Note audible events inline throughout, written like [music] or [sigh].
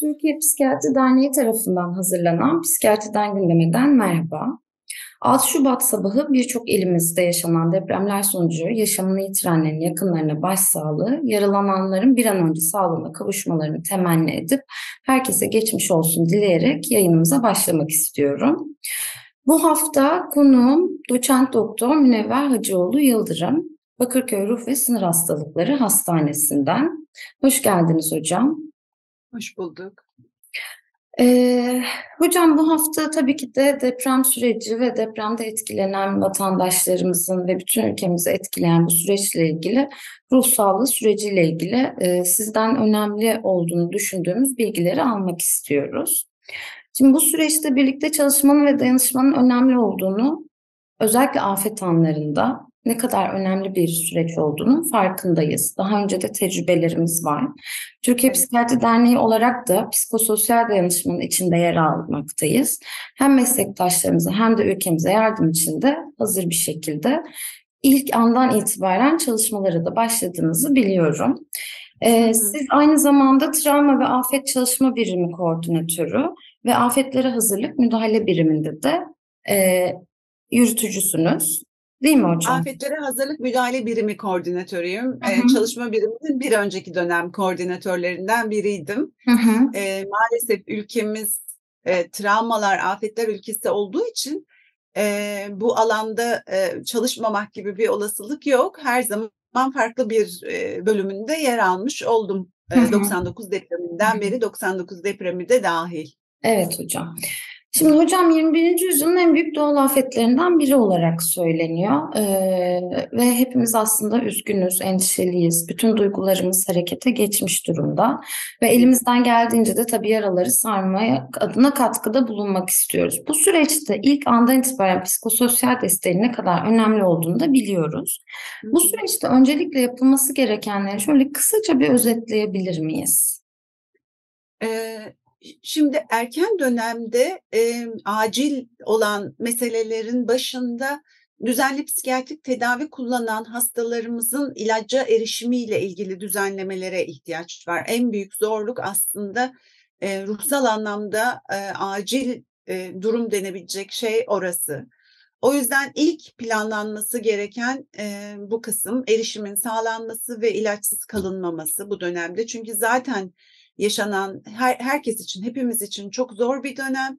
Türkiye Psikiyatri Derneği tarafından hazırlanan Psikiyatriden Gündeme'den merhaba. 6 Şubat sabahı birçok ilimizde yaşanan depremler sonucu yaşamını yitirenlerin yakınlarına başsağlığı, yaralananların bir an önce sağlığına kavuşmalarını temenni edip herkese geçmiş olsun dileyerek yayınımıza başlamak istiyorum. Bu hafta konuğum doçent doktor Münevver Hacıoğlu Yıldırım, Bakırköy Ruh ve Sınır Hastalıkları Hastanesi'nden. Hoş geldiniz hocam. Hoş bulduk. Ee, hocam bu hafta tabii ki de deprem süreci ve depremde etkilenen vatandaşlarımızın ve bütün ülkemizi etkileyen bu süreçle ilgili ruh sağlığı süreciyle ilgili e, sizden önemli olduğunu düşündüğümüz bilgileri almak istiyoruz. Şimdi bu süreçte birlikte çalışmanın ve dayanışmanın önemli olduğunu özellikle afet anlarında ne kadar önemli bir süreç olduğunu farkındayız. Daha önce de tecrübelerimiz var. Türkiye Psikiyatri Derneği olarak da psikososyal dayanışmanın içinde yer almaktayız. Hem meslektaşlarımıza hem de ülkemize yardım için de hazır bir şekilde ilk andan itibaren çalışmalara da başladığınızı biliyorum. Ee, siz aynı zamanda travma ve afet çalışma birimi koordinatörü ve afetlere hazırlık müdahale biriminde de e, yürütücüsünüz. Değil mi hocam? Afetlere Hazırlık Müdahale Birimi koordinatörüyüm. Hı hı. Ee, çalışma biriminin bir önceki dönem koordinatörlerinden biriydim. Hı hı. Ee, maalesef ülkemiz e, travmalar, afetler ülkesi olduğu için e, bu alanda e, çalışmamak gibi bir olasılık yok. Her zaman farklı bir e, bölümünde yer almış oldum. Hı hı. 99 depreminden beri 99 depremi de dahil. Evet hocam. Şimdi hocam 21. yüzyılın en büyük doğal afetlerinden biri olarak söyleniyor ee, ve hepimiz aslında üzgünüz, endişeliyiz. Bütün duygularımız harekete geçmiş durumda ve elimizden geldiğince de tabii yaraları sarmaya adına katkıda bulunmak istiyoruz. Bu süreçte ilk andan itibaren psikososyal desteğin ne kadar önemli olduğunu da biliyoruz. Bu süreçte öncelikle yapılması gerekenleri şöyle kısaca bir özetleyebilir miyiz? Ee, Şimdi erken dönemde e, acil olan meselelerin başında düzenli psikiyatrik tedavi kullanan hastalarımızın ilaca erişimiyle ilgili düzenlemelere ihtiyaç var. En büyük zorluk aslında e, ruhsal anlamda e, acil e, durum denebilecek şey orası. O yüzden ilk planlanması gereken e, bu kısım erişimin sağlanması ve ilaçsız kalınmaması bu dönemde. Çünkü zaten yaşanan her, herkes için, hepimiz için çok zor bir dönem.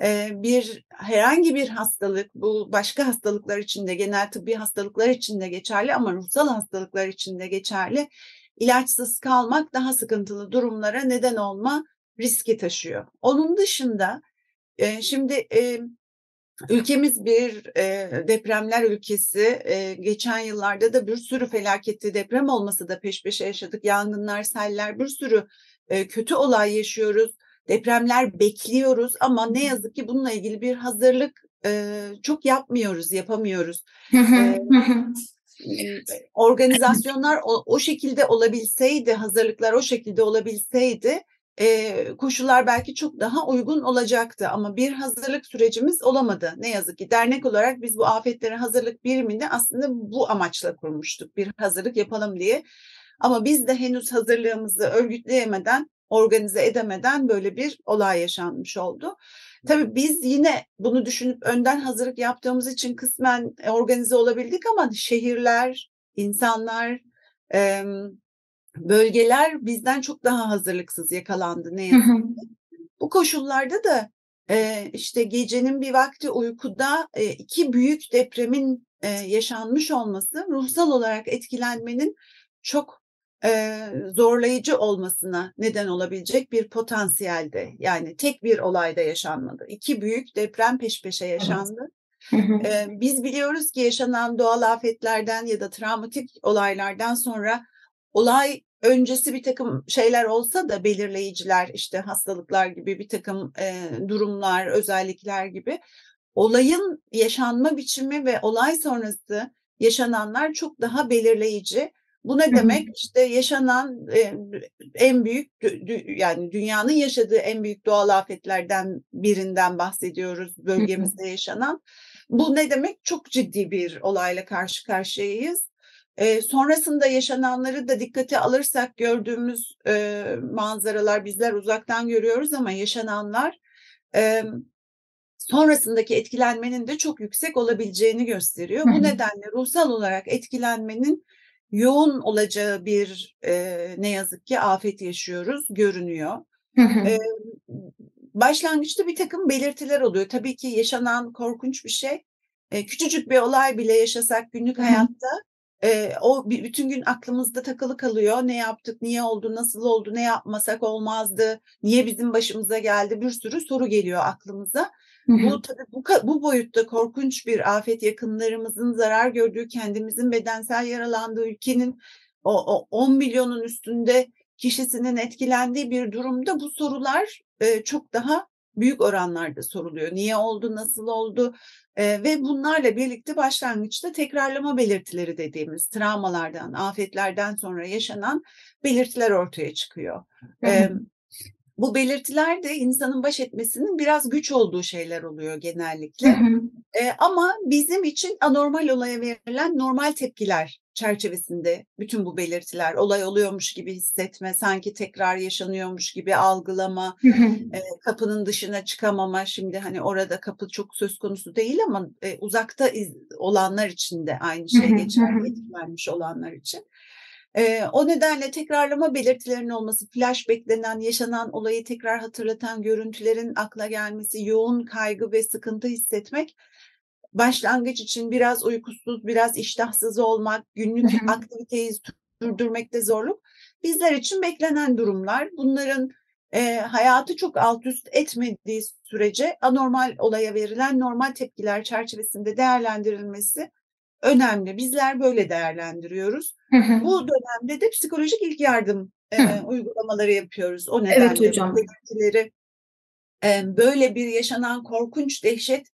Ee, bir herhangi bir hastalık, bu başka hastalıklar için de, genel tıbbi hastalıklar için de geçerli ama ruhsal hastalıklar için de geçerli. İlaçsız kalmak daha sıkıntılı durumlara neden olma riski taşıyor. Onun dışında e, şimdi e, Ülkemiz bir e, depremler ülkesi. E, geçen yıllarda da bir sürü felaketli deprem olması da peş peşe yaşadık. Yangınlar, seller, bir sürü e, kötü olay yaşıyoruz. Depremler bekliyoruz ama ne yazık ki bununla ilgili bir hazırlık e, çok yapmıyoruz, yapamıyoruz. e, organizasyonlar o, o şekilde olabilseydi, hazırlıklar o şekilde olabilseydi e, koşullar belki çok daha uygun olacaktı ama bir hazırlık sürecimiz olamadı. Ne yazık ki dernek olarak biz bu afetlere hazırlık birimini aslında bu amaçla kurmuştuk. Bir hazırlık yapalım diye. Ama biz de henüz hazırlığımızı örgütleyemeden, organize edemeden böyle bir olay yaşanmış oldu. Tabii biz yine bunu düşünüp önden hazırlık yaptığımız için kısmen organize olabildik ama şehirler, insanlar, bölgeler bizden çok daha hazırlıksız yakalandı ne yazık ki. Bu koşullarda da işte gecenin bir vakti uykuda iki büyük depremin yaşanmış olması ruhsal olarak etkilenmenin çok zorlayıcı olmasına neden olabilecek bir potansiyelde. Yani tek bir olayda yaşanmadı. İki büyük deprem peş peşe yaşandı. Evet. Biz biliyoruz ki yaşanan doğal afetlerden ya da travmatik olaylardan sonra olay öncesi bir takım şeyler olsa da belirleyiciler işte hastalıklar gibi bir takım e, durumlar, özellikler gibi olayın yaşanma biçimi ve olay sonrası yaşananlar çok daha belirleyici. Bu ne demek? İşte yaşanan en büyük yani dünyanın yaşadığı en büyük doğal afetlerden birinden bahsediyoruz bölgemizde yaşanan. Bu ne demek? Çok ciddi bir olayla karşı karşıyayız E, sonrasında yaşananları da dikkate alırsak gördüğümüz e, manzaralar bizler uzaktan görüyoruz ama yaşananlar e, sonrasındaki etkilenmenin de çok yüksek olabileceğini gösteriyor. Bu nedenle ruhsal olarak etkilenmenin yoğun olacağı bir e, ne yazık ki afet yaşıyoruz görünüyor. e, başlangıçta bir takım belirtiler oluyor. Tabii ki yaşanan korkunç bir şey. E, küçücük bir olay bile yaşasak günlük hayatta e, o bütün gün aklımızda takılı kalıyor. Ne yaptık, niye oldu, nasıl oldu, ne yapmasak olmazdı, niye bizim başımıza geldi bir sürü soru geliyor aklımıza. Bu tabii bu, bu boyutta korkunç bir afet yakınlarımızın zarar gördüğü, kendimizin bedensel yaralandığı ülkenin o, o 10 milyonun üstünde kişisinin etkilendiği bir durumda bu sorular e, çok daha büyük oranlarda soruluyor. Niye oldu, nasıl oldu e, ve bunlarla birlikte başlangıçta tekrarlama belirtileri dediğimiz travmalardan, afetlerden sonra yaşanan belirtiler ortaya çıkıyor. E, bu belirtiler de insanın baş etmesinin biraz güç olduğu şeyler oluyor genellikle. Hı hı. E, ama bizim için anormal olaya verilen normal tepkiler çerçevesinde bütün bu belirtiler olay oluyormuş gibi hissetme, sanki tekrar yaşanıyormuş gibi algılama. E, kapının dışına çıkamama. Şimdi hani orada kapı çok söz konusu değil ama e, uzakta iz, olanlar için de aynı şey geçerli, etkilenmiş olanlar için. E, o nedenle tekrarlama belirtilerinin olması, flash beklenen, yaşanan olayı tekrar hatırlatan görüntülerin akla gelmesi, yoğun kaygı ve sıkıntı hissetmek başlangıç için biraz uykusuz, biraz iştahsız olmak, günlük aktiviteyi sürdürmekte zorluk bizler için beklenen durumlar. Bunların e, hayatı çok alt üst etmediği sürece anormal olaya verilen normal tepkiler çerçevesinde değerlendirilmesi önemli. Bizler böyle değerlendiriyoruz. Hı hı. Bu dönemde de psikolojik ilk yardım e, uygulamaları yapıyoruz. O nedenle evet hocam. e, böyle bir yaşanan korkunç dehşet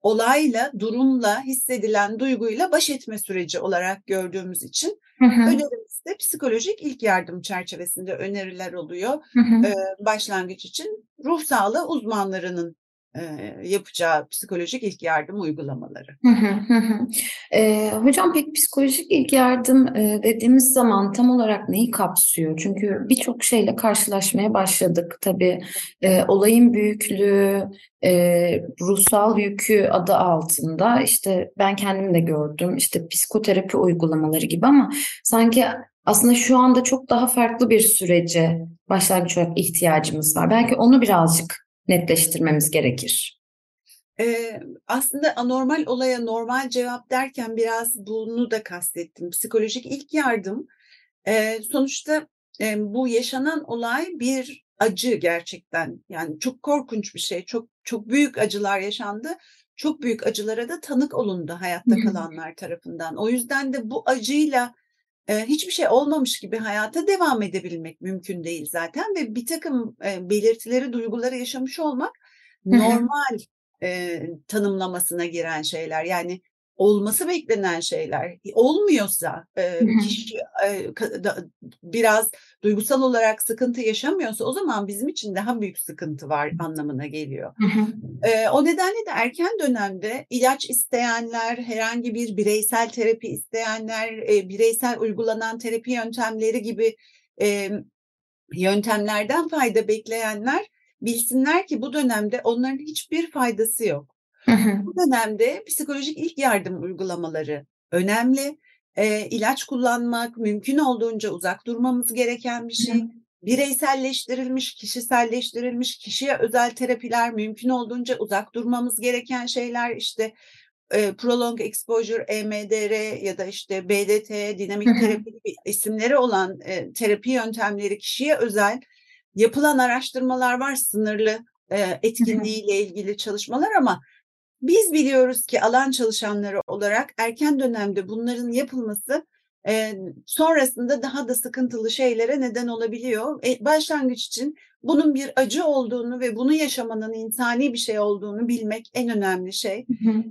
olayla, durumla, hissedilen duyguyla baş etme süreci olarak gördüğümüz için hı hı. önerimizde psikolojik ilk yardım çerçevesinde öneriler oluyor. Hı hı. Ee, başlangıç için ruh sağlığı uzmanlarının yapacağı psikolojik ilk yardım uygulamaları. e, hocam peki psikolojik ilk yardım e, dediğimiz zaman tam olarak neyi kapsıyor? Çünkü birçok şeyle karşılaşmaya başladık. Tabii e, olayın büyüklüğü, e, ruhsal yükü adı altında işte ben kendim de gördüm işte psikoterapi uygulamaları gibi ama sanki aslında şu anda çok daha farklı bir sürece başlangıç olarak ihtiyacımız var. Belki onu birazcık netleştirmemiz gerekir? Ee, aslında anormal olaya normal cevap derken biraz bunu da kastettim. Psikolojik ilk yardım e, sonuçta e, bu yaşanan olay bir acı gerçekten yani çok korkunç bir şey çok çok büyük acılar yaşandı çok büyük acılara da tanık olundu hayatta kalanlar tarafından o yüzden de bu acıyla hiçbir şey olmamış gibi hayata devam edebilmek mümkün değil zaten ve bir takım belirtileri, duyguları yaşamış olmak normal e, tanımlamasına giren şeyler. Yani olması beklenen şeyler olmuyorsa e, kişi e, biraz duygusal olarak sıkıntı yaşamıyorsa o zaman bizim için daha büyük sıkıntı var anlamına geliyor. e, o nedenle de erken dönemde ilaç isteyenler, herhangi bir bireysel terapi isteyenler, e, bireysel uygulanan terapi yöntemleri gibi e, yöntemlerden fayda bekleyenler bilsinler ki bu dönemde onların hiçbir faydası yok. Bu dönemde psikolojik ilk yardım uygulamaları önemli. E, ilaç kullanmak mümkün olduğunca uzak durmamız gereken bir şey. Bireyselleştirilmiş, kişiselleştirilmiş, kişiye özel terapiler mümkün olduğunca uzak durmamız gereken şeyler. İşte e, prolong exposure, EMDR ya da işte BDT, dinamik terapi gibi isimleri olan e, terapi yöntemleri kişiye özel yapılan araştırmalar var sınırlı e, etkinliğiyle ilgili çalışmalar ama biz biliyoruz ki alan çalışanları olarak erken dönemde bunların yapılması e, sonrasında daha da sıkıntılı şeylere neden olabiliyor. E, başlangıç için bunun bir acı olduğunu ve bunu yaşamanın insani bir şey olduğunu bilmek en önemli şey.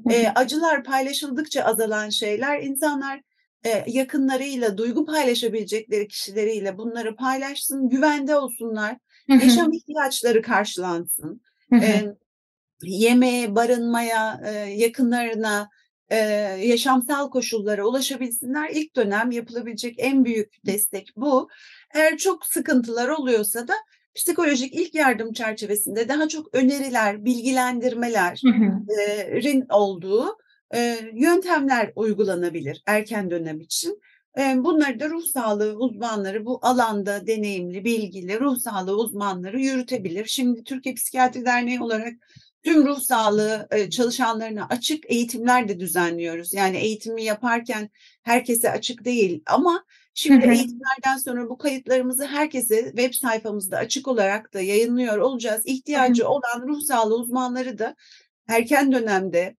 e, acılar paylaşıldıkça azalan şeyler. İnsanlar e, yakınlarıyla, duygu paylaşabilecekleri kişileriyle bunları paylaşsın, güvende olsunlar, yaşam ihtiyaçları karşılansın. e, yemeğe, barınmaya, yakınlarına e, yaşamsal koşullara ulaşabilsinler. İlk dönem yapılabilecek en büyük destek bu. Eğer çok sıkıntılar oluyorsa da psikolojik ilk yardım çerçevesinde daha çok öneriler, bilgilendirmelerin olduğu e, yöntemler uygulanabilir erken dönem için. E, bunları da ruh sağlığı uzmanları, bu alanda deneyimli, bilgili ruh sağlığı uzmanları yürütebilir. Şimdi Türkiye Psikiyatri Derneği olarak tüm ruh sağlığı çalışanlarına açık eğitimler de düzenliyoruz. Yani eğitimi yaparken herkese açık değil ama şimdi eğitimlerden sonra bu kayıtlarımızı herkese web sayfamızda açık olarak da yayınlıyor olacağız. İhtiyacı olan ruh sağlığı uzmanları da erken dönemde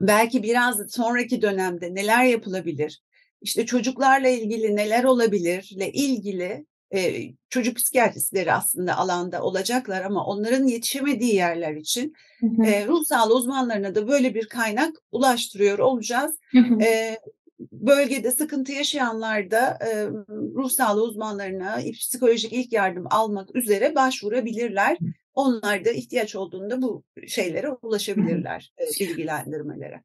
belki biraz sonraki dönemde neler yapılabilir? İşte çocuklarla ilgili neler olabilirle ilgili e, çocuk psikiyatristleri aslında alanda olacaklar ama onların yetişemediği yerler için hı hı. E, ruh sağlığı uzmanlarına da böyle bir kaynak ulaştırıyor olacağız. Hı hı. E, bölgede sıkıntı yaşayanlar da e, ruh sağlığı uzmanlarına psikolojik ilk yardım almak üzere başvurabilirler. Onlar da ihtiyaç olduğunda bu şeylere ulaşabilirler, e, bilgilendirmelere.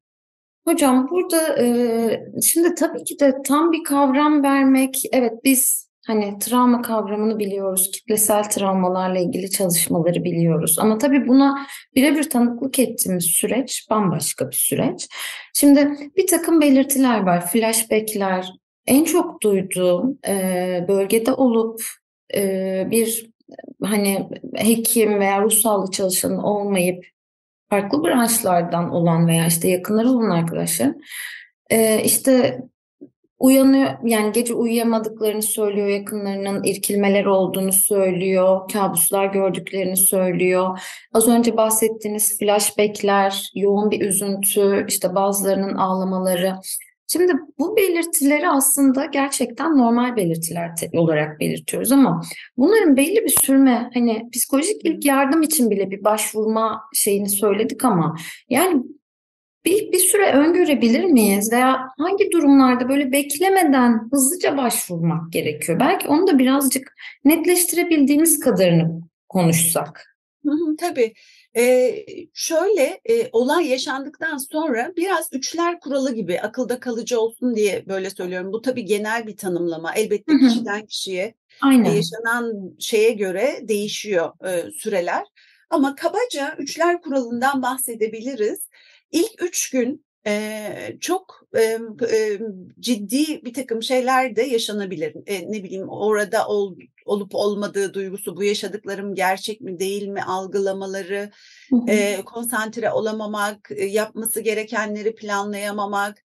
Hocam burada e, şimdi tabii ki de tam bir kavram vermek, evet biz hani travma kavramını biliyoruz, kitlesel travmalarla ilgili çalışmaları biliyoruz. Ama tabii buna birebir tanıklık ettiğimiz süreç bambaşka bir süreç. Şimdi bir takım belirtiler var, flashbackler. En çok duyduğum e, bölgede olup e, bir hani hekim veya ruh sağlığı çalışanı olmayıp farklı branşlardan olan veya işte yakınları olan arkadaşlar e, işte uyanıyor yani gece uyuyamadıklarını söylüyor yakınlarının irkilmeler olduğunu söylüyor kabuslar gördüklerini söylüyor. Az önce bahsettiğiniz flashbackler yoğun bir üzüntü işte bazılarının ağlamaları. Şimdi bu belirtileri aslında gerçekten normal belirtiler olarak belirtiyoruz ama bunların belli bir sürme hani psikolojik ilk yardım için bile bir başvurma şeyini söyledik ama yani bir, bir süre öngörebilir miyiz veya hangi durumlarda böyle beklemeden hızlıca başvurmak gerekiyor? Belki onu da birazcık netleştirebildiğimiz kadarını konuşsak. Hı hı, tabii. Ee, şöyle e, olay yaşandıktan sonra biraz üçler kuralı gibi akılda kalıcı olsun diye böyle söylüyorum. Bu tabii genel bir tanımlama. Elbette kişiden kişiye Aynen. yaşanan şeye göre değişiyor e, süreler. Ama kabaca üçler kuralından bahsedebiliriz. İlk üç gün e, çok e, e, ciddi bir takım şeyler de yaşanabilir. E, ne bileyim orada ol, olup olmadığı duygusu, bu yaşadıklarım gerçek mi değil mi algılamaları, e, konsantre olamamak, e, yapması gerekenleri planlayamamak.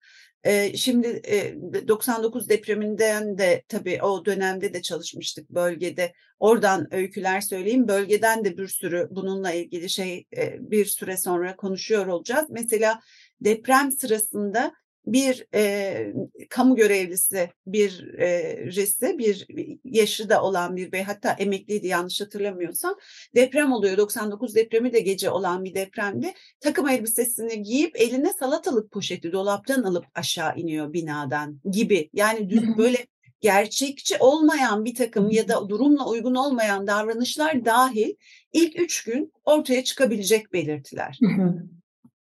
Şimdi e, 99 depreminden de tabii o dönemde de çalışmıştık bölgede. Oradan öyküler söyleyeyim. Bölgeden de bir sürü bununla ilgili şey bir süre sonra konuşuyor olacağız. Mesela deprem sırasında bir e, kamu görevlisi bir e, resi, bir yaşı da olan bir bey hatta emekliydi yanlış hatırlamıyorsam. Deprem oluyor 99 depremi de gece olan bir depremde takım elbisesini giyip eline salatalık poşeti dolaptan alıp aşağı iniyor binadan gibi. Yani böyle gerçekçi olmayan bir takım ya da durumla uygun olmayan davranışlar dahil ilk üç gün ortaya çıkabilecek belirtiler.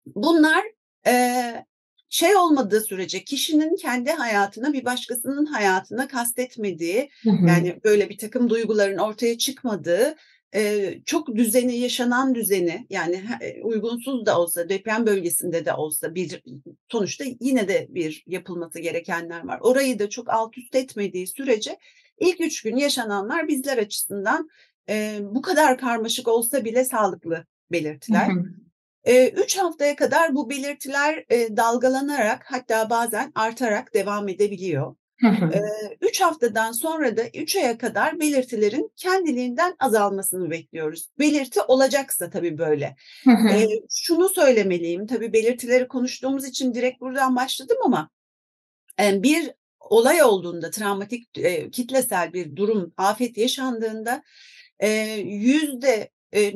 Bunlar e, şey olmadığı sürece kişinin kendi hayatına bir başkasının hayatına kastetmediği hı hı. yani böyle bir takım duyguların ortaya çıkmadığı e, çok düzeni yaşanan düzeni yani uygunsuz da olsa deprem bölgesinde de olsa bir sonuçta yine de bir yapılması gerekenler var. Orayı da çok alt üst etmediği sürece ilk üç gün yaşananlar bizler açısından e, bu kadar karmaşık olsa bile sağlıklı belirtiler. Hı hı. Üç haftaya kadar bu belirtiler dalgalanarak hatta bazen artarak devam edebiliyor. Üç haftadan sonra da üç aya kadar belirtilerin kendiliğinden azalmasını bekliyoruz. Belirti olacaksa tabii böyle. şunu söylemeliyim tabii belirtileri konuştuğumuz için direkt buradan başladım ama bir olay olduğunda travmatik kitlesel bir durum afet yaşandığında yüzde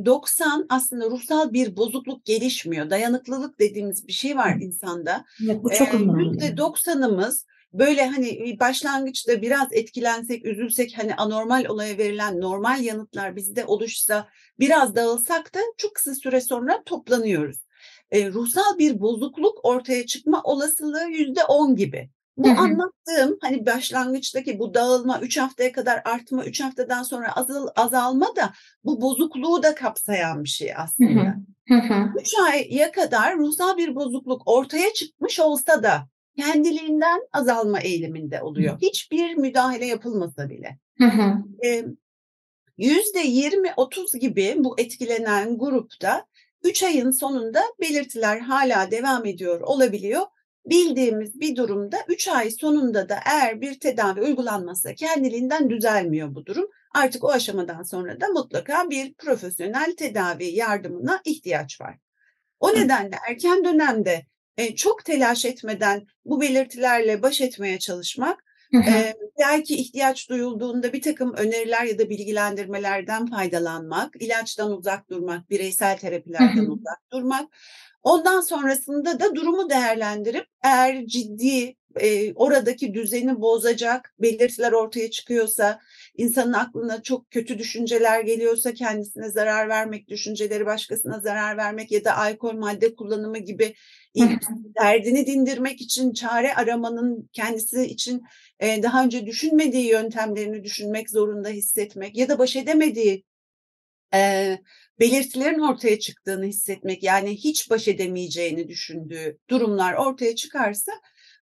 90 aslında ruhsal bir bozukluk gelişmiyor. Dayanıklılık dediğimiz bir şey var insanda. Evet, bu çok önemli. %90'ımız böyle hani başlangıçta biraz etkilensek, üzülsek hani anormal olaya verilen normal yanıtlar bizde oluşsa biraz dağılsak da çok kısa süre sonra toplanıyoruz. e, ruhsal bir bozukluk ortaya çıkma olasılığı yüzde on gibi. Bu anlattığım hani başlangıçtaki bu dağılma 3 haftaya kadar artma 3 haftadan sonra azal, azalma da bu bozukluğu da kapsayan bir şey aslında. Hı hı. 3 aya kadar ruhsal bir bozukluk ortaya çıkmış olsa da kendiliğinden azalma eğiliminde oluyor. Hiçbir müdahale yapılmasa bile. Yüzde 20-30 gibi bu etkilenen grupta 3 ayın sonunda belirtiler hala devam ediyor olabiliyor. Bildiğimiz bir durumda 3 ay sonunda da eğer bir tedavi uygulanmazsa kendiliğinden düzelmiyor bu durum. Artık o aşamadan sonra da mutlaka bir profesyonel tedavi yardımına ihtiyaç var. O nedenle erken dönemde e, çok telaş etmeden bu belirtilerle baş etmeye çalışmak, Hı hı. e, belki ihtiyaç duyulduğunda bir takım öneriler ya da bilgilendirmelerden faydalanmak, ilaçtan uzak durmak, bireysel terapilerden uzak durmak. Ondan sonrasında da durumu değerlendirip eğer ciddi e, oradaki düzeni bozacak belirtiler ortaya çıkıyorsa, insanın aklına çok kötü düşünceler geliyorsa, kendisine zarar vermek, düşünceleri başkasına zarar vermek ya da alkol madde kullanımı gibi derdini dindirmek için çare aramanın kendisi için e, daha önce düşünmediği yöntemlerini düşünmek zorunda hissetmek ya da baş edemediği e, belirtilerin ortaya çıktığını hissetmek yani hiç baş edemeyeceğini düşündüğü durumlar ortaya çıkarsa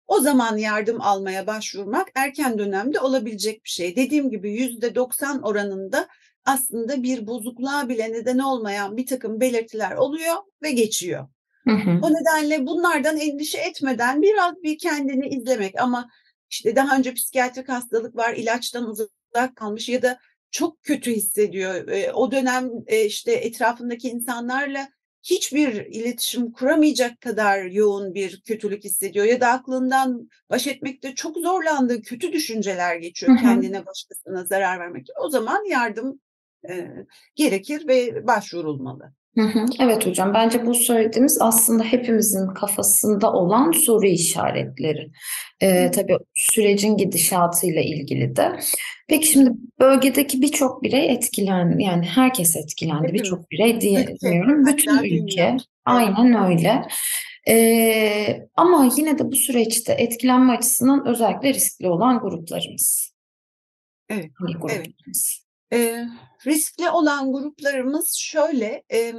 o zaman yardım almaya başvurmak erken dönemde olabilecek bir şey. Dediğim gibi yüzde 90 oranında aslında bir bozukluğa bile neden olmayan bir takım belirtiler oluyor ve geçiyor. Hı hı. O nedenle bunlardan endişe etmeden biraz bir kendini izlemek ama işte daha önce psikiyatrik hastalık var, ilaçtan uzak kalmış ya da çok kötü hissediyor. E, o dönem e, işte etrafındaki insanlarla hiçbir iletişim kuramayacak kadar yoğun bir kötülük hissediyor ya da aklından baş etmekte çok zorlandığı kötü düşünceler geçiyor Hı hı. kendine başkasına zarar vermek. O zaman yardım e, gerekir ve başvurulmalı. Hı hı. Evet hocam, bence bu söylediğimiz aslında hepimizin kafasında olan soru işaretleri. Ee, tabii sürecin gidişatıyla ilgili de. Peki şimdi bölgedeki birçok birey etkilendi, yani herkes etkilendi, birçok birey diyemiyorum, bütün ülke. Aynen öyle. Ee, ama yine de bu süreçte etkilenme açısından özellikle riskli olan gruplarımız. Evet, Hangi evet. E, riskli olan gruplarımız şöyle, e,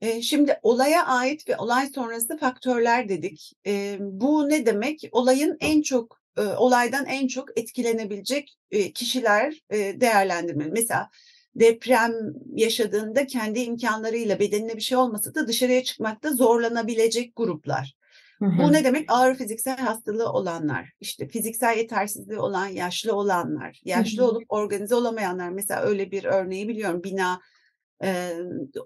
e, şimdi olaya ait ve olay sonrası faktörler dedik. E, bu ne demek? Olayın en çok, e, olaydan en çok etkilenebilecek e, kişiler e, değerlendirmeli. Mesela deprem yaşadığında kendi imkanlarıyla bedenine bir şey olmasa da dışarıya çıkmakta zorlanabilecek gruplar. Hı hı. Bu ne demek? Ağır fiziksel hastalığı olanlar, işte fiziksel yetersizliği olan yaşlı olanlar, yaşlı hı. olup organize olamayanlar. Mesela öyle bir örneği biliyorum. Bina e,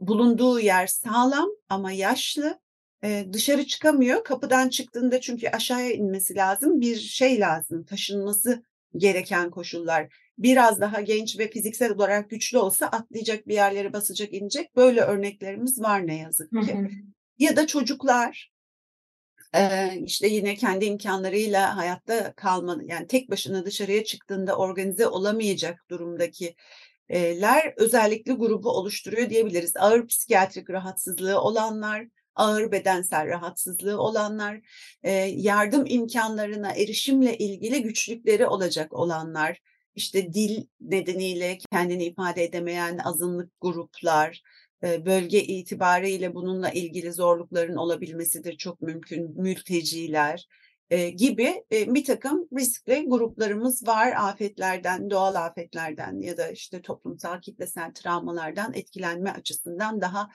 bulunduğu yer sağlam ama yaşlı. E, dışarı çıkamıyor. Kapıdan çıktığında çünkü aşağıya inmesi lazım. Bir şey lazım. Taşınması gereken koşullar. Biraz daha genç ve fiziksel olarak güçlü olsa atlayacak bir yerlere basacak inecek. Böyle örneklerimiz var ne yazık Hı ki. hı. Ya da çocuklar Eee, işte yine kendi imkanlarıyla hayatta kalma yani tek başına dışarıya çıktığında organize olamayacak durumdaki ler özellikle grubu oluşturuyor diyebiliriz. Ağır psikiyatrik rahatsızlığı olanlar, ağır bedensel rahatsızlığı olanlar, yardım imkanlarına erişimle ilgili güçlükleri olacak olanlar, işte dil nedeniyle kendini ifade edemeyen azınlık gruplar, bölge itibariyle bununla ilgili zorlukların olabilmesidir çok mümkün. Mülteciler gibi bir takım riskli gruplarımız var. Afetlerden, doğal afetlerden ya da işte toplumsal kitlesel travmalardan etkilenme açısından daha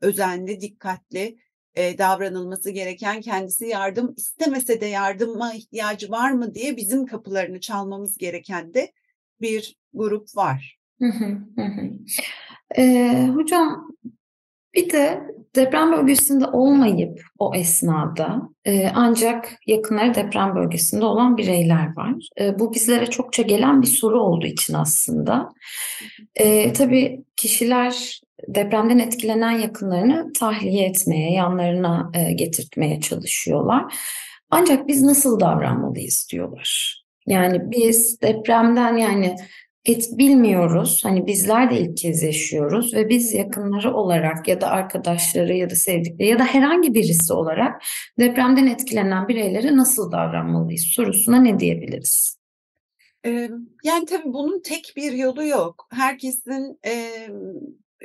özenli, dikkatli davranılması gereken, kendisi yardım istemese de yardıma ihtiyacı var mı diye bizim kapılarını çalmamız gereken de bir grup var. Ee, hocam bir de deprem bölgesinde olmayıp o esnada e, ancak yakınları deprem bölgesinde olan bireyler var. E, bu bizlere çokça gelen bir soru olduğu için aslında. E, tabii kişiler depremden etkilenen yakınlarını tahliye etmeye, yanlarına e, getirtmeye çalışıyorlar. Ancak biz nasıl davranmalıyız diyorlar. Yani biz depremden yani et bilmiyoruz. Hani bizler de ilk kez yaşıyoruz ve biz yakınları olarak ya da arkadaşları ya da sevdikleri ya da herhangi birisi olarak depremden etkilenen bireylere nasıl davranmalıyız sorusuna ne diyebiliriz? Yani tabii bunun tek bir yolu yok. Herkesin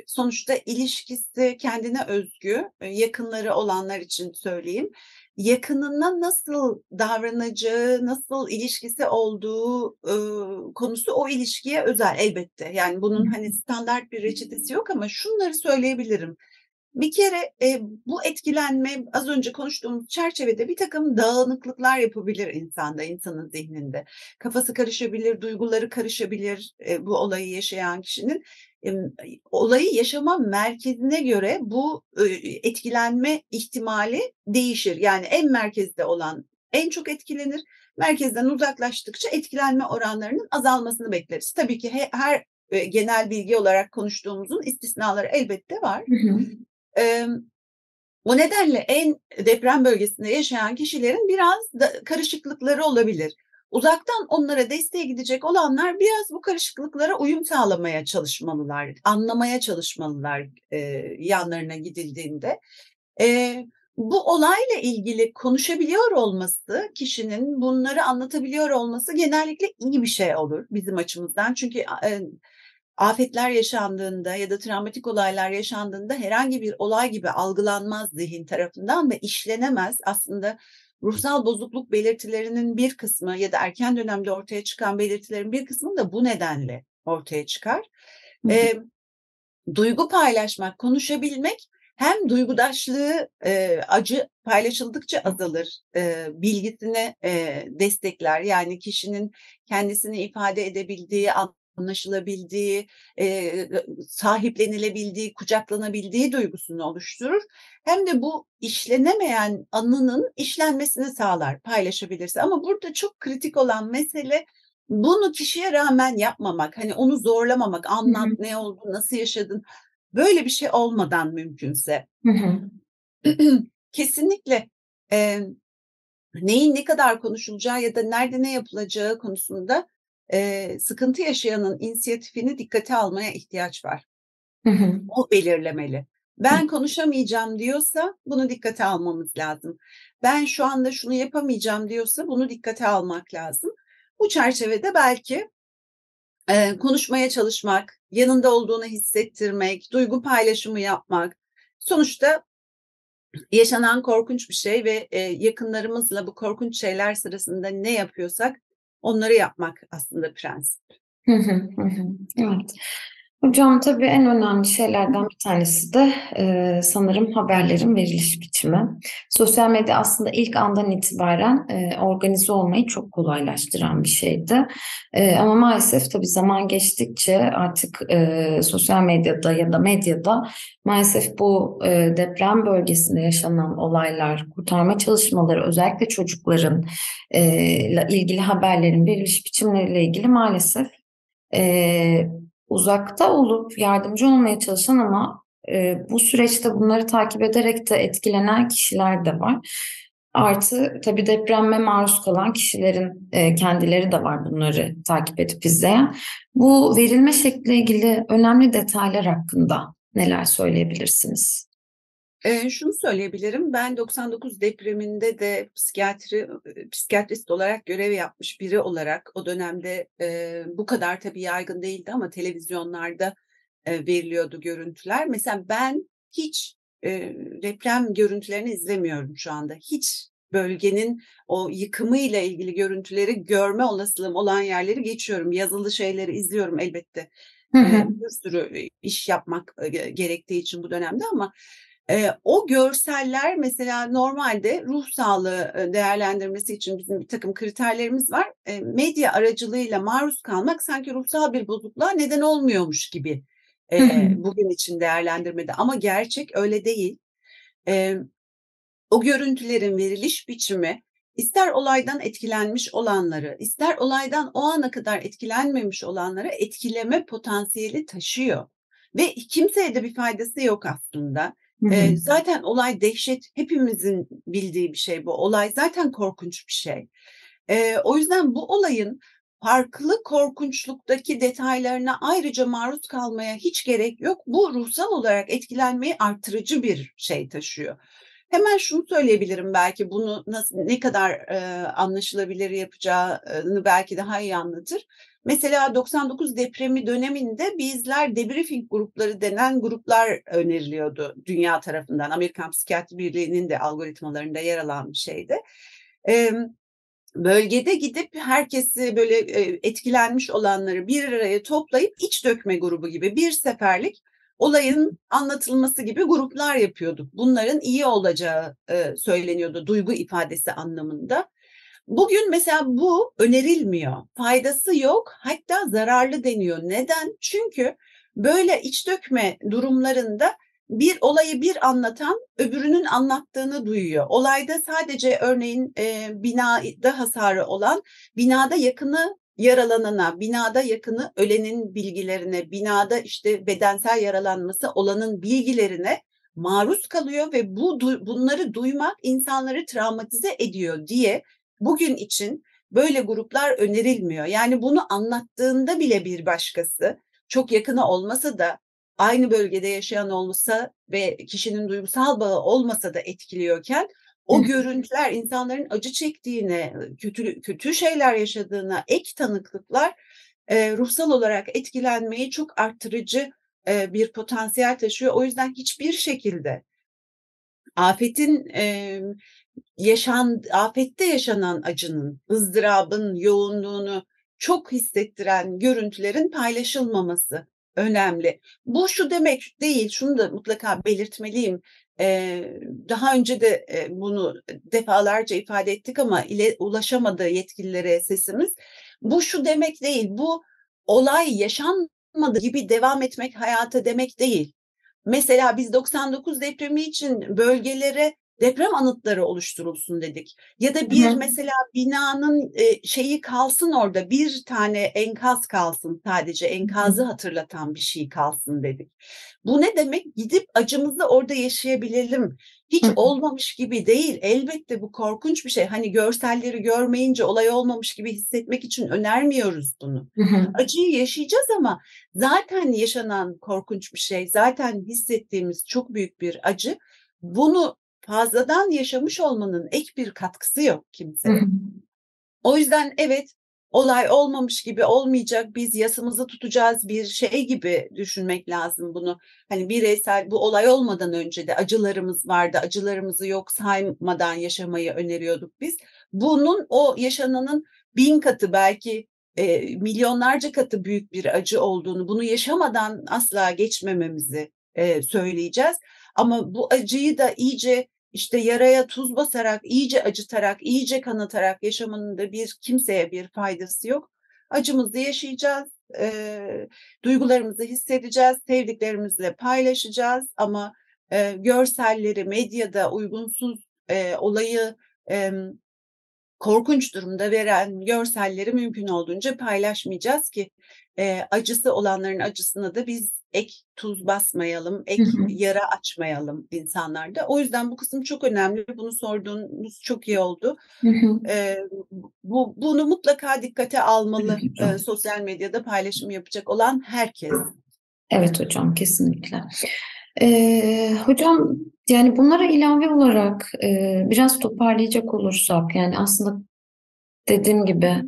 sonuçta ilişkisi kendine özgü, yakınları olanlar için söyleyeyim yakınına nasıl davranacağı, nasıl ilişkisi olduğu e, konusu o ilişkiye özel elbette. Yani bunun hani standart bir reçetesi yok ama şunları söyleyebilirim. Bir kere e, bu etkilenme az önce konuştuğumuz çerçevede bir takım dağınıklıklar yapabilir insanda, insanın zihninde. Kafası karışabilir, duyguları karışabilir e, bu olayı yaşayan kişinin olayı yaşama merkezine göre bu etkilenme ihtimali değişir. Yani en merkezde olan en çok etkilenir. Merkezden uzaklaştıkça etkilenme oranlarının azalmasını bekleriz. Tabii ki her genel bilgi olarak konuştuğumuzun istisnaları elbette var. Hı hı. O nedenle en deprem bölgesinde yaşayan kişilerin biraz da karışıklıkları olabilir. Uzaktan onlara desteğe gidecek olanlar biraz bu karışıklıklara uyum sağlamaya çalışmalılar, anlamaya çalışmalılar e, yanlarına gidildiğinde. E, bu olayla ilgili konuşabiliyor olması, kişinin bunları anlatabiliyor olması genellikle iyi bir şey olur bizim açımızdan. Çünkü e, afetler yaşandığında ya da travmatik olaylar yaşandığında herhangi bir olay gibi algılanmaz zihin tarafından ve işlenemez. Aslında ruhsal bozukluk belirtilerinin bir kısmı ya da erken dönemde ortaya çıkan belirtilerin bir kısmı da bu nedenle ortaya çıkar. E, duygu paylaşmak, konuşabilmek hem duygudaşlığı e, acı paylaşıldıkça azalır, e, bilgisini e, destekler. Yani kişinin kendisini ifade edebildiği, anlaşılabildiği, e, sahiplenilebildiği, kucaklanabildiği duygusunu oluşturur. Hem de bu işlenemeyen anının işlenmesini sağlar paylaşabilirse. Ama burada çok kritik olan mesele bunu kişiye rağmen yapmamak. Hani onu zorlamamak, anlat ne oldu, nasıl yaşadın. Böyle bir şey olmadan mümkünse. [clears throat] Kesinlikle e, neyin ne kadar konuşulacağı ya da nerede ne yapılacağı konusunda e, sıkıntı yaşayanın inisiyatifini dikkate almaya ihtiyaç var. Hı hı. O belirlemeli. Ben konuşamayacağım diyorsa bunu dikkate almamız lazım. Ben şu anda şunu yapamayacağım diyorsa bunu dikkate almak lazım. Bu çerçevede belki e, konuşmaya çalışmak, yanında olduğunu hissettirmek, duygu paylaşımı yapmak. Sonuçta yaşanan korkunç bir şey ve e, yakınlarımızla bu korkunç şeyler sırasında ne yapıyorsak onları yapmak aslında prensip. evet. Hocam tabii en önemli şeylerden bir tanesi de e, sanırım haberlerin veriliş biçimi. Sosyal medya aslında ilk andan itibaren e, organize olmayı çok kolaylaştıran bir şeydi. E, ama maalesef tabii zaman geçtikçe artık e, sosyal medyada ya da medyada maalesef bu e, deprem bölgesinde yaşanan olaylar, kurtarma çalışmaları özellikle çocukların e, ilgili haberlerin veriliş biçimleriyle ilgili maalesef e, uzakta olup yardımcı olmaya çalışan ama e, bu süreçte bunları takip ederek de etkilenen kişiler de var. Artı tabii depremme maruz kalan kişilerin e, kendileri de var bunları takip edip izleyen. Bu verilme şekliyle ilgili önemli detaylar hakkında neler söyleyebilirsiniz? E, şunu söyleyebilirim. Ben 99 depreminde de psikiyatri psikiyatrist olarak görev yapmış biri olarak o dönemde e, bu kadar tabii yaygın değildi ama televizyonlarda e, veriliyordu görüntüler. Mesela ben hiç e, deprem görüntülerini izlemiyorum şu anda. Hiç bölgenin o yıkımı ile ilgili görüntüleri görme olasılığım olan yerleri geçiyorum. Yazılı şeyleri izliyorum elbette. Hı hı. Bir sürü iş yapmak gerektiği için bu dönemde ama e, o görseller mesela normalde ruh sağlığı değerlendirmesi için bizim bir takım kriterlerimiz var. E, medya aracılığıyla maruz kalmak sanki ruhsal bir bozukluğa neden olmuyormuş gibi e, bugün için değerlendirmede ama gerçek öyle değil. E, o görüntülerin veriliş biçimi ister olaydan etkilenmiş olanları, ister olaydan o ana kadar etkilenmemiş olanları etkileme potansiyeli taşıyor. Ve kimseye de bir faydası yok aslında. E, zaten olay dehşet hepimizin bildiği bir şey bu. Olay zaten korkunç bir şey. E, o yüzden bu olayın farklı korkunçluktaki detaylarına ayrıca maruz kalmaya hiç gerek yok. Bu ruhsal olarak etkilenmeyi artırıcı bir şey taşıyor. Hemen şunu söyleyebilirim belki bunu nasıl ne kadar e, anlaşılabilir yapacağını belki daha iyi anlatır. Mesela 99 depremi döneminde bizler debriefing grupları denen gruplar öneriliyordu dünya tarafından. Amerikan Psikiyatri Birliği'nin de algoritmalarında yer alan bir şeydi. Bölgede gidip herkesi böyle e, etkilenmiş olanları bir araya toplayıp iç dökme grubu gibi bir seferlik olayın anlatılması gibi gruplar yapıyorduk. Bunların iyi olacağı e, söyleniyordu duygu ifadesi anlamında. Bugün mesela bu önerilmiyor. Faydası yok hatta zararlı deniyor. Neden? Çünkü böyle iç dökme durumlarında bir olayı bir anlatan öbürünün anlattığını duyuyor. Olayda sadece örneğin e, binada hasarı olan binada yakını yaralanana, binada yakını ölenin bilgilerine, binada işte bedensel yaralanması olanın bilgilerine maruz kalıyor ve bu bunları duymak insanları travmatize ediyor diye bugün için böyle gruplar önerilmiyor. Yani bunu anlattığında bile bir başkası çok yakını olmasa da aynı bölgede yaşayan olmasa ve kişinin duygusal bağı olmasa da etkiliyorken o görüntüler insanların acı çektiğine, kötü kötü şeyler yaşadığına ek tanıklıklar e, ruhsal olarak etkilenmeyi çok arttırıcı e, bir potansiyel taşıyor. O yüzden hiçbir şekilde afetin e, yaşan afette yaşanan acının, ızdırabın yoğunluğunu çok hissettiren görüntülerin paylaşılmaması önemli. Bu şu demek değil, şunu da mutlaka belirtmeliyim. Ee, daha önce de e, bunu defalarca ifade ettik ama ile ulaşamadı yetkililere sesimiz. Bu şu demek değil, bu olay yaşanmadı gibi devam etmek hayata demek değil. Mesela biz 99 depremi için bölgelere deprem anıtları oluşturulsun dedik. Ya da bir Hı. mesela binanın e, şeyi kalsın orada bir tane enkaz kalsın sadece enkazı hatırlatan bir şey kalsın dedik. Bu ne demek? Gidip acımızı orada yaşayabilelim. Hiç Hı. olmamış gibi değil. Elbette bu korkunç bir şey. Hani görselleri görmeyince olay olmamış gibi hissetmek için önermiyoruz bunu. Hı. Acıyı yaşayacağız ama zaten yaşanan korkunç bir şey, zaten hissettiğimiz çok büyük bir acı bunu fazladan yaşamış olmanın ek bir katkısı yok kimseye. O yüzden evet olay olmamış gibi olmayacak biz yasımızı tutacağız bir şey gibi düşünmek lazım bunu. Hani bireysel bu olay olmadan önce de acılarımız vardı acılarımızı yok saymadan yaşamayı öneriyorduk biz. Bunun o yaşananın bin katı belki e, milyonlarca katı büyük bir acı olduğunu bunu yaşamadan asla geçmememizi e, söyleyeceğiz. Ama bu acıyı da iyice işte yaraya tuz basarak, iyice acıtarak, iyice kanatarak yaşamanın da bir kimseye bir faydası yok. Acımızı yaşayacağız, e, duygularımızı hissedeceğiz, sevdiklerimizle paylaşacağız ama e, görselleri medyada uygunsuz e, olayı e, korkunç durumda veren görselleri mümkün olduğunca paylaşmayacağız ki e, acısı olanların acısına da biz ek tuz basmayalım, ek yara açmayalım insanlarda. O yüzden bu kısım çok önemli. Bunu sorduğunuz çok iyi oldu. E, bu bunu mutlaka dikkate almalı e, sosyal medyada paylaşım yapacak olan herkes. Evet hocam kesinlikle. Ee, hocam yani bunlara ilave olarak e, biraz toparlayacak olursak yani aslında dediğim gibi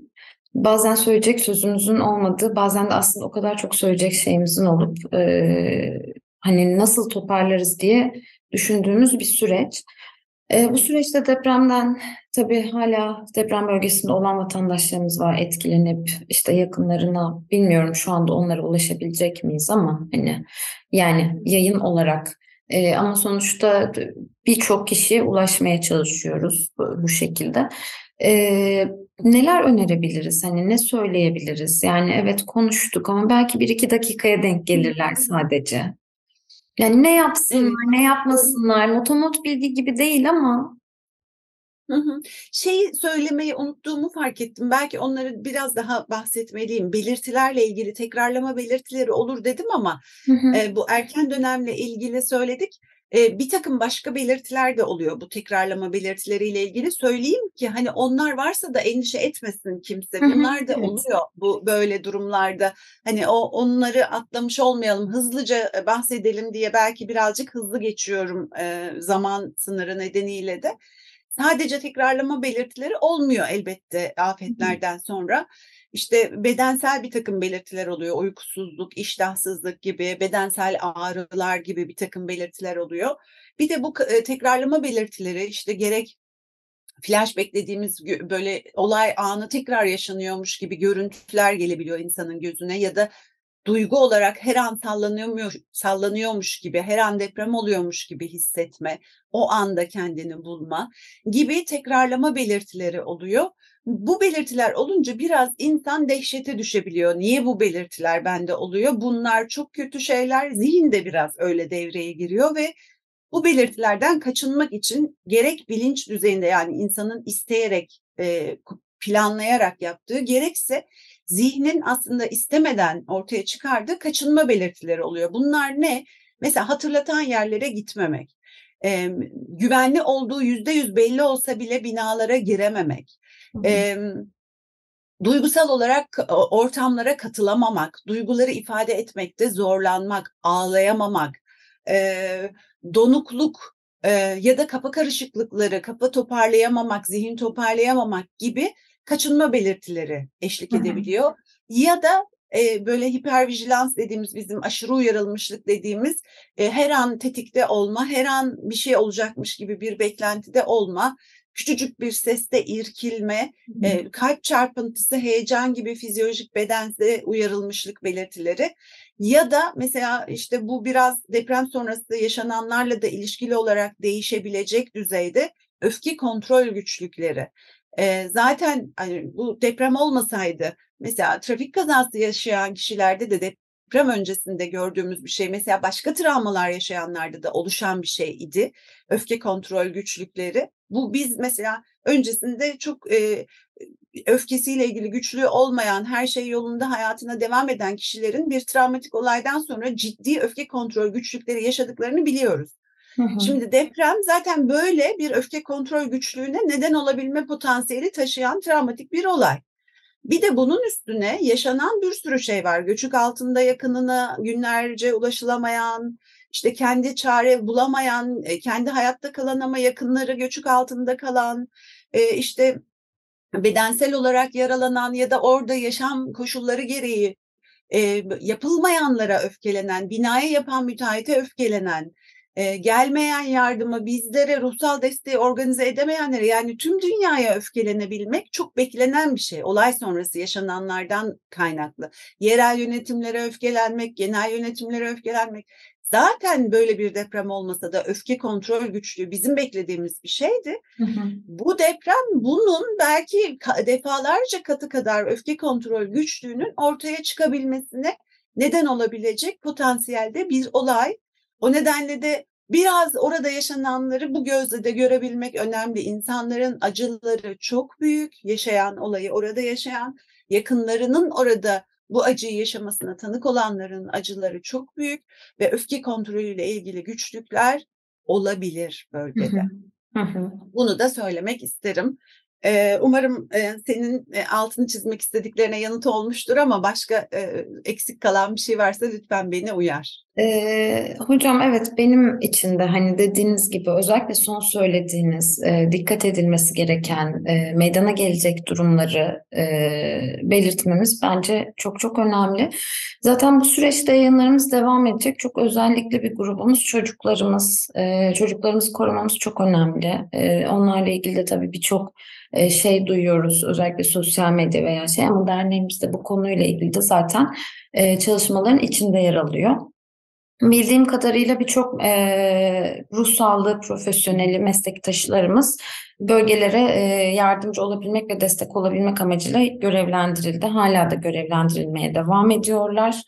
bazen söyleyecek sözümüzün olmadığı, bazen de aslında o kadar çok söyleyecek şeyimizin olup e, hani nasıl toparlarız diye düşündüğümüz bir süreç. E, bu süreçte depremden tabii hala deprem bölgesinde olan vatandaşlarımız var etkilenip işte yakınlarına bilmiyorum şu anda onlara ulaşabilecek miyiz ama hani yani yayın olarak e, ama sonuçta birçok kişiye ulaşmaya çalışıyoruz bu, bu şekilde. Ee, neler önerebiliriz? Hani ne söyleyebiliriz? Yani evet konuştuk ama belki bir iki dakikaya denk gelirler sadece. Yani ne yapsınlar, ne yapmasınlar? Motomot bilgi gibi değil ama. Hı hı. Şeyi söylemeyi unuttuğumu fark ettim. Belki onları biraz daha bahsetmeliyim. Belirtilerle ilgili tekrarlama belirtileri olur dedim ama hı hı. E, bu erken dönemle ilgili söyledik. E, bir takım başka belirtiler de oluyor bu tekrarlama belirtileriyle ilgili. Söyleyeyim ki hani onlar varsa da endişe etmesin kimse. Bunlar da oluyor bu böyle durumlarda. Hani o onları atlamış olmayalım, hızlıca bahsedelim diye belki birazcık hızlı geçiyorum e, zaman sınırı nedeniyle de. Sadece tekrarlama belirtileri olmuyor elbette afetlerden sonra. İşte bedensel bir takım belirtiler oluyor. Uykusuzluk, iştahsızlık gibi, bedensel ağrılar gibi bir takım belirtiler oluyor. Bir de bu e, tekrarlama belirtileri işte gerek flash beklediğimiz böyle olay anı tekrar yaşanıyormuş gibi görüntüler gelebiliyor insanın gözüne ya da duygu olarak her an sallanıyormuş, sallanıyormuş gibi, her an deprem oluyormuş gibi hissetme, o anda kendini bulma gibi tekrarlama belirtileri oluyor. Bu belirtiler olunca biraz insan dehşete düşebiliyor. Niye bu belirtiler bende oluyor? Bunlar çok kötü şeyler. Zihin de biraz öyle devreye giriyor ve bu belirtilerden kaçınmak için gerek bilinç düzeyinde yani insanın isteyerek, planlayarak yaptığı gerekse zihnin aslında istemeden ortaya çıkardığı kaçınma belirtileri oluyor. Bunlar ne? Mesela hatırlatan yerlere gitmemek, güvenli olduğu yüzde yüz belli olsa bile binalara girememek, e, duygusal olarak ortamlara katılamamak, duyguları ifade etmekte zorlanmak, ağlayamamak, e, donukluk e, ya da kafa karışıklıkları, kafa toparlayamamak, zihin toparlayamamak gibi kaçınma belirtileri eşlik Hı-hı. edebiliyor. Ya da e, böyle hipervijilans dediğimiz bizim aşırı uyarılmışlık dediğimiz e, her an tetikte olma, her an bir şey olacakmış gibi bir beklentide olma, küçücük bir seste irkilme, e, kalp çarpıntısı, heyecan gibi fizyolojik bedensel uyarılmışlık belirtileri ya da mesela işte bu biraz deprem sonrası yaşananlarla da ilişkili olarak değişebilecek düzeyde öfke kontrol güçlükleri. E, zaten hani bu deprem olmasaydı mesela trafik kazası yaşayan kişilerde de deprem öncesinde gördüğümüz bir şey mesela başka travmalar yaşayanlarda da oluşan bir şey idi. Öfke kontrol güçlükleri. Bu biz mesela öncesinde çok e, öfkesiyle ilgili güçlüğü olmayan, her şey yolunda hayatına devam eden kişilerin bir travmatik olaydan sonra ciddi öfke kontrol güçlükleri yaşadıklarını biliyoruz. Şimdi deprem zaten böyle bir öfke kontrol güçlüğüne neden olabilme potansiyeli taşıyan travmatik bir olay. Bir de bunun üstüne yaşanan bir sürü şey var. Göçük altında yakınına günlerce ulaşılamayan, işte kendi çare bulamayan, e, kendi hayatta kalan ama yakınları göçük altında kalan, e, işte bedensel olarak yaralanan ya da orada yaşam koşulları gereği e, yapılmayanlara öfkelenen, binaya yapan müteahhite öfkelenen, e, gelmeyen yardıma bizlere ruhsal desteği organize edemeyenlere yani tüm dünyaya öfkelenebilmek çok beklenen bir şey. Olay sonrası yaşananlardan kaynaklı. Yerel yönetimlere öfkelenmek, genel yönetimlere öfkelenmek. Zaten böyle bir deprem olmasa da öfke kontrol güçlüğü bizim beklediğimiz bir şeydi. Hı hı. Bu deprem bunun belki defalarca katı kadar öfke kontrol güçlüğünün ortaya çıkabilmesine neden olabilecek potansiyelde bir olay. O nedenle de biraz orada yaşananları bu gözle de görebilmek önemli. İnsanların acıları çok büyük, yaşayan olayı orada yaşayan, yakınlarının orada bu acıyı yaşamasına tanık olanların acıları çok büyük ve öfke kontrolüyle ilgili güçlükler olabilir bölgede. Hı hı. Bunu da söylemek isterim. Umarım senin altını çizmek istediklerine yanıt olmuştur ama başka eksik kalan bir şey varsa lütfen beni uyar. Ee, hocam evet benim için de hani dediğiniz gibi özellikle son söylediğiniz e, dikkat edilmesi gereken e, meydana gelecek durumları e, belirtmemiz bence çok çok önemli. Zaten bu süreçte yayınlarımız devam edecek. Çok özellikle bir grubumuz çocuklarımız. E, çocuklarımızı korumamız çok önemli. E, onlarla ilgili de tabii birçok e, şey duyuyoruz özellikle sosyal medya veya şey ama derneğimiz de bu konuyla ilgili de zaten e, çalışmaların içinde yer alıyor. Bildiğim kadarıyla birçok e, ruh sağlığı profesyoneli meslektaşlarımız bölgelere e, yardımcı olabilmek ve destek olabilmek amacıyla görevlendirildi. Hala da görevlendirilmeye devam ediyorlar.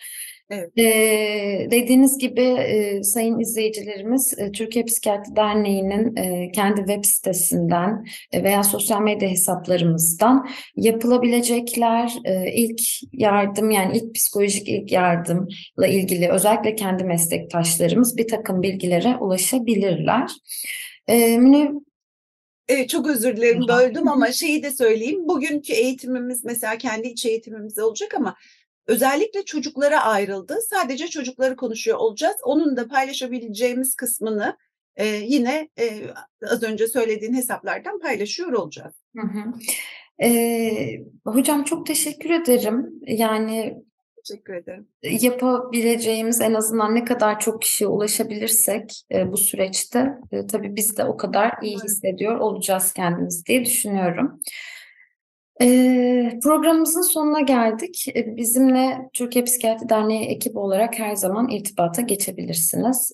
Evet. Ee, dediğiniz gibi e, sayın izleyicilerimiz e, Türkiye Psikiyatri Derneği'nin e, kendi web sitesinden e, veya sosyal medya hesaplarımızdan yapılabilecekler e, ilk yardım yani ilk psikolojik ilk yardımla ilgili özellikle kendi meslektaşlarımız bir takım bilgilere ulaşabilirler. E, Münir Evet, çok özür dilerim böldüm ama şeyi de söyleyeyim. Bugünkü eğitimimiz mesela kendi iç eğitimimiz olacak ama özellikle çocuklara ayrıldı. Sadece çocukları konuşuyor olacağız. Onun da paylaşabileceğimiz kısmını e, yine e, az önce söylediğin hesaplardan paylaşıyor olacağız. Hı hı. Ee, hocam çok teşekkür ederim. Yani Teşekkür ederim. yapabileceğimiz en azından ne kadar çok kişiye ulaşabilirsek e, bu süreçte e, tabii biz de o kadar iyi hissediyor olacağız kendimizi diye düşünüyorum. Programımızın sonuna geldik. E, bizimle Türkiye Psikiyatri Derneği ekibi olarak her zaman irtibata geçebilirsiniz.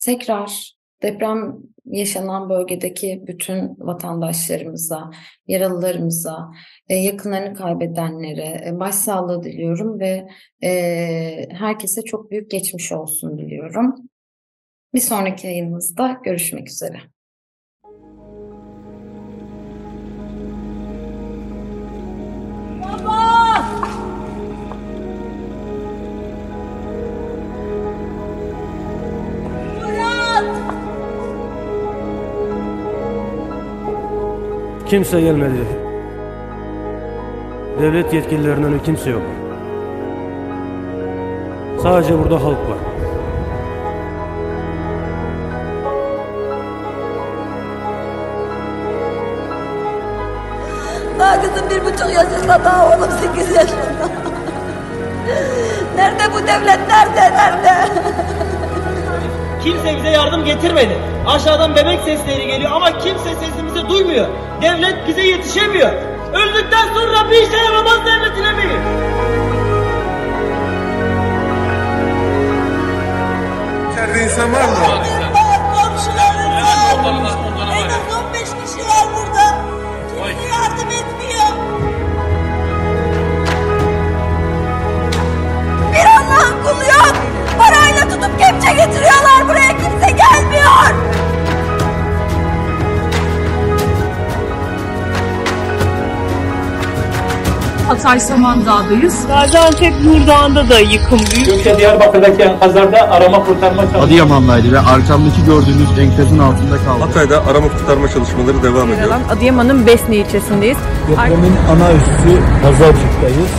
Tekrar deprem yaşanan bölgedeki bütün vatandaşlarımıza, yaralılarımıza, e, yakınlarını kaybedenlere e, başsağlığı diliyorum ve herkese çok büyük geçmiş olsun diliyorum. Bir sonraki yayınımızda görüşmek üzere. Kimse gelmedi. Devlet yetkililerinden kimse yok. Sadece burada halk var. Daha kızım bir buçuk yaşında, daha oğlum sekiz yaşında. Nerede bu devlet, nerede, nerede? Kimse bize yardım getirmedi. Aşağıdan bebek sesleri geliyor ama kimse sesimizi duymuyor. Devlet bize yetişemiyor. Öldükten sonra bir işe yaramaz devletine mi? İçeride insan var mı? Komşularım var. En az 15 kişi var burada. Kimse yardım etmiyor. Bir Allah'ın kulu yok. Parayla tutup kepçe getiriyorlar buraya. Hatay Samandağ'dayız. Gaziantep Nurdağ'ında da yıkım büyük. Önce Diyarbakır'daki enkazlarda arama kurtarma çalışmaları Adıyaman'daydı ve arkamdaki gördüğünüz enkazın altında kaldı. Hatay'da arama kurtarma çalışmaları devam ediyor. Adıyaman'ın Besni ilçesindeyiz. Depremin ana üssü Pazarcık'tayız.